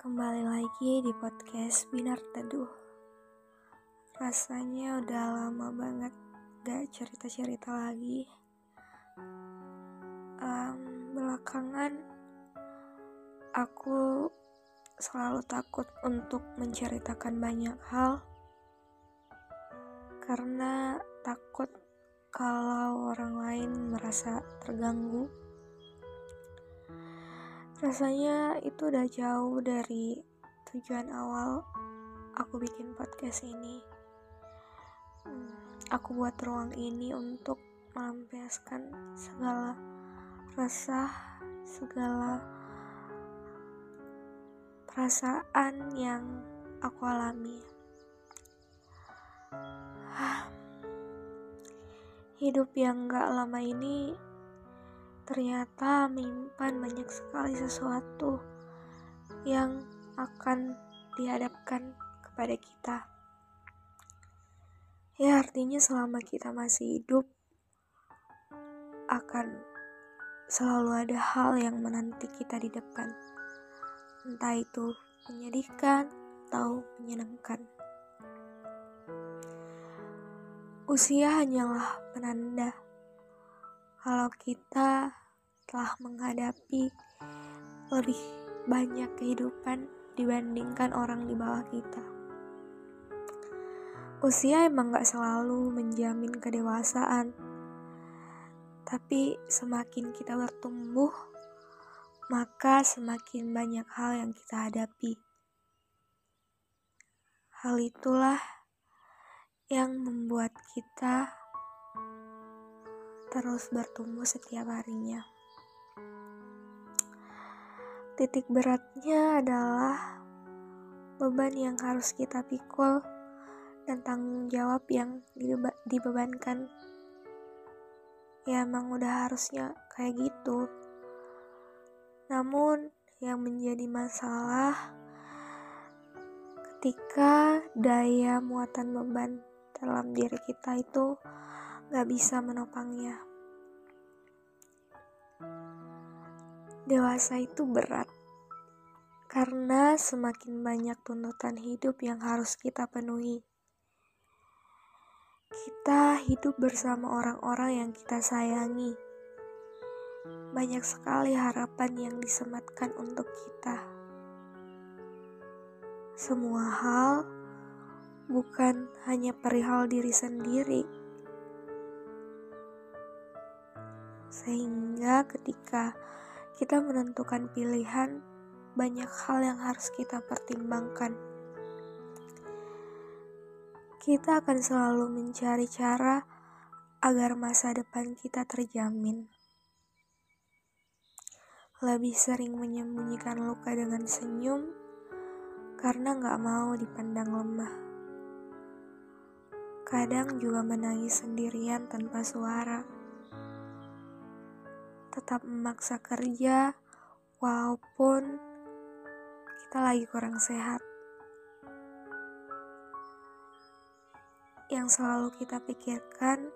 Kembali lagi di podcast Binar Teduh. Rasanya udah lama banget gak cerita-cerita lagi. Um, Belakangan Aku selalu takut untuk menceritakan banyak hal. Karena takut kalau orang lain merasa terganggu Rasanya itu udah jauh dari tujuan awal aku bikin podcast ini. Hmm, aku buat ruang ini untuk melampiaskan segala rasa, segala perasaan yang aku alami. Hidup yang gak lama ini ternyata menyimpan banyak sekali sesuatu yang akan dihadapkan kepada kita. Ya, artinya selama kita masih hidup, akan selalu ada hal yang menanti kita di depan. Entah itu menyedihkan atau menyenangkan. Usia hanyalah penanda kalau kita telah menghadapi lebih banyak kehidupan dibandingkan orang di bawah kita. Usia emang gak selalu menjamin kedewasaan, tapi semakin kita bertumbuh, maka semakin banyak hal yang kita hadapi. Hal itulah yang membuat kita terus bertumbuh setiap harinya. Titik beratnya adalah beban yang harus kita pikul dan tanggung jawab yang dibebankan. Ya emang udah harusnya kayak gitu. Namun yang menjadi masalah ketika daya muatan beban dalam diri kita itu gak bisa menopangnya. Dewasa itu berat, karena semakin banyak tuntutan hidup yang harus kita penuhi. Kita hidup bersama orang-orang yang kita sayangi. Banyak sekali harapan yang disematkan untuk kita. Semua hal bukan hanya perihal diri sendiri, sehingga ketika kita menentukan pilihan, banyak hal yang harus kita pertimbangkan. Kita akan selalu mencari cara agar masa depan kita terjamin. Lebih sering menyembunyikan luka dengan senyum karena gak mau dipandang lemah. Kadang juga menangis sendirian tanpa suara tetap memaksa kerja walaupun kita lagi kurang sehat. Yang selalu kita pikirkan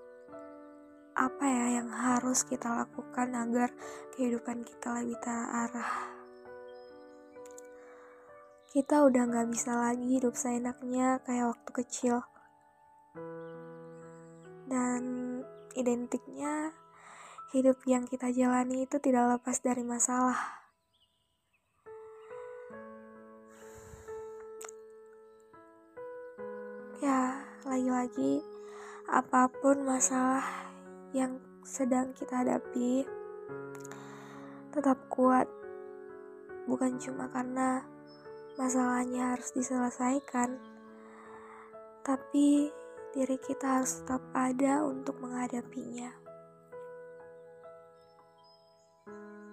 apa ya yang harus kita lakukan agar kehidupan kita lebih terarah. Kita udah gak bisa lagi hidup seenaknya kayak waktu kecil. Dan identiknya hidup yang kita jalani itu tidak lepas dari masalah. Ya, lagi-lagi apa pun masalah yang sedang kita hadapi, tetap kuat. Bukan cuma karena masalahnya harus diselesaikan, tapi diri kita harus tetap ada untuk menghadapinya. Thank you.